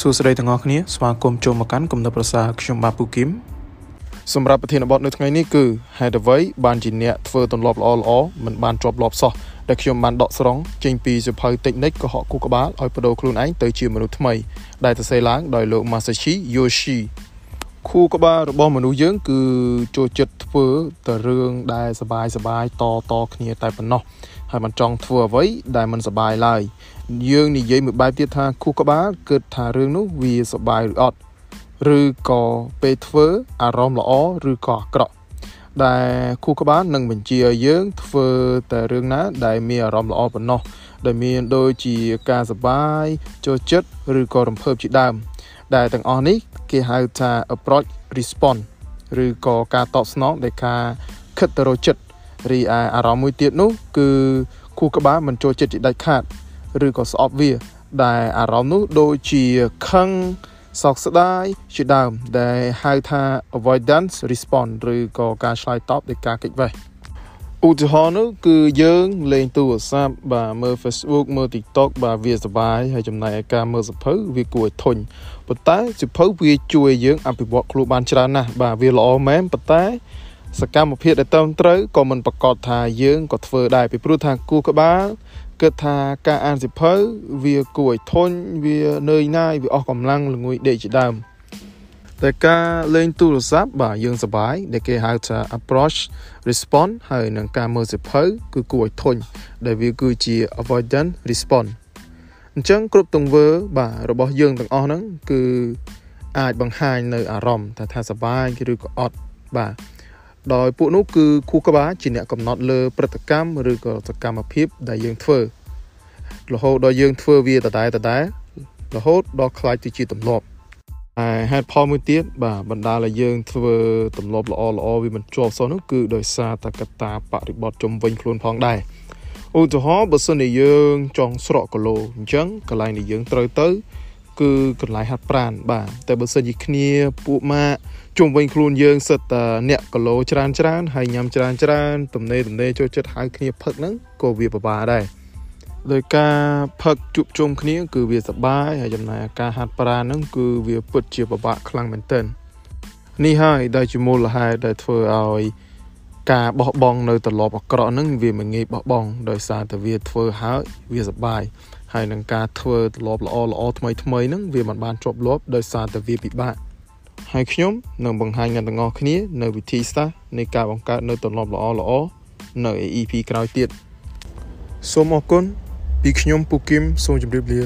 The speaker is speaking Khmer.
សួស្តីទាំងអស់គ្នាស្វាគមន៍ចូលមកកាន់គំនិតប្រសាខ្ញុំបាទពូគឹមសម្រាប់ប្រធានបទនៅថ្ងៃនេះគឺហេតុអ្វីបានជាអ្នកធ្វើទម្លាប់ល្អល្អមិនបានជាប់លាប់សោះដែលខ្ញុំបានដកស្រង់ចេញពីសភៅតិចនិចកុហកគូក្បាលឲ្យបដូរខ្លួនឯងទៅជាមនុស្សថ្មីដែលសរសេរឡើងដោយលោក Masashi Yoshi ខួរក្បាលរបស់មនុស្សយើងគឺចូលចិត្តធ្វើតែរឿងដែលសបាយសបាយតតគ្នាតែប៉ុណ្ណោះហើយមិនចង់ធ្វើអ្វីដែលមិនសបាយឡើយយើងនិយាយមួយបែបទៀតថាខួរក្បាលគិតថារឿងនោះវាសបាយឬអត់ឬក៏ពេលធ្វើអារម្មណ៍ល្អឬក៏អាក្រក់ដែលខួរក្បាលនឹងបញ្ជាឲ្យយើងធ្វើតែរឿងណា ដែលមានអារម្មណ៍ល្អប៉ុណ្ណោះដែលមានដូចជាការសប្បាយចូលចិត្តឬក៏រំភើបជាដើម ដែលទាំងអស់នេះគេហៅថា approach response ឬក៏ការតបស្នងដែលការខិតទៅរកចិត្តរីឯអារម្មណ៍មួយទៀតនោះ គឺខួរក្បាលមិនចូលចិត្តជាដាច់ខាត ឬក៏ស្អប់វា ដែលអារម្មណ៍នោះដូចជាខឹងសោកស្ដាយជាដើម ដែលហៅថា avoidance response ឬក៏ការឆ្លើយតបដោយការគេចវេះ ឧទាហរណ៍នោះគឺយើងលេងទូរស័ព្ទបាទមើល Facebook មើល TikTok បាទវាសប្បាយហើយចំណែកឯការមើលសភៅវាគួរឲ្យធុញប៉ុន្តែសភៅវាជួយយើងអភិវឌ្ឍខ្លួនបានច្រើនណាស់បាទវាល្អមែនប៉ុន្តែសកម្មភាពដែលត្រឹមត្រូវក៏មិនប្រកាសថាយើងក៏ធ្វើដែរពីព្រោះថាគូក្បាលគិតថាការអានសិភៅវាគួរឲ្យធន់វានឿយណាយវាអស់កម្លាំងល្ងួយដេកជាដើម តែការលេងទូរស័ព្ទបាទយើងសប្បាយដែលគេហៅថា approach response ហើយនឹងការមើលសិភៅគឺគួរឲ្យធន់ដែលវាគឺជា avoidance response អញ្ចឹងគ្រប់ទង្វើ បាទរបស់យើងទាំងអស់ហ្នឹងគឺអាចបង្ហាញនៅអារម្មណ៍ថាថាសប្បាយឬក៏អត់បាទដោយពួកនោះគឺគូក្បាលជាអ្នកកំណត់លើព្រឹត្តិកម្មឬក៏សកម្មភាពដែលយើងធ្វើរហូតដល់យើងធ្វើវាដដែលដដែលរហូតដល់ខ្លាចទៅជាទម្លាប់ ហើយហេតុផលមួយទៀតបាទបណ្ដាលឲ្យយើងធ្វើទម្លាប់ល្អល្អវាមិនជាប់សោះនោះគឺដោយសារតែកត្តាបរិបទជំវិញខ្លួនផងដែរឧទាហរណ៍បើសិនជាយើងចង់ស្រកគីឡូអញ្ចឹងកន្លែងដែលយើងត្រូវទៅ គឺកន្លែងហាត់ប្រាណបាទតែបើសិនជាគ្នាពួកម៉ាក់ជុំវិញខ្លួនយើងសិតតែអ្នកគីឡូច្រើនច្រើនហើយញ៉ាំច្រើនច្រើនទំនេរទំនេរចូលចិត្តហៅគ្នាផឹកហ្នឹងក៏វាពិបាកដែរ ដោយការផឹកជួបជុំគ្នា គឺវាសបាយហើយចំណែកការហាត់ប្រាណហ្នឹងគឺវាពិតជាពិបាកខ្លាំងមែនទែននេះហើយដែលជាមូលហេតុដែលធ្វើឲ្យការបោះបង់នៅត្រឡប់អាក្រក់ហ្នឹងវាមិនងាយបោះបង់ដោយសារតែវាធ្វើហើយវាសបាយហើយនឹងការធ្វើត្រឡប់ល្អល្អថ្មីថ្មីហ្នឹងវាមិនបានជាប់លាប់ដោយសារតែវាពិបាកហើយខ្ញុំនឹងបង្ហាញអ្នកទាំងអស់គ្នា នៅវិធីសាស្ត្រនៃការបង្កើតនៅទម្លាប់ល្អល្អនៅ EP ក្រោយទៀតសូមអរគុណ ពីខ្ញុំពូគឹមសូមជម្រាបលា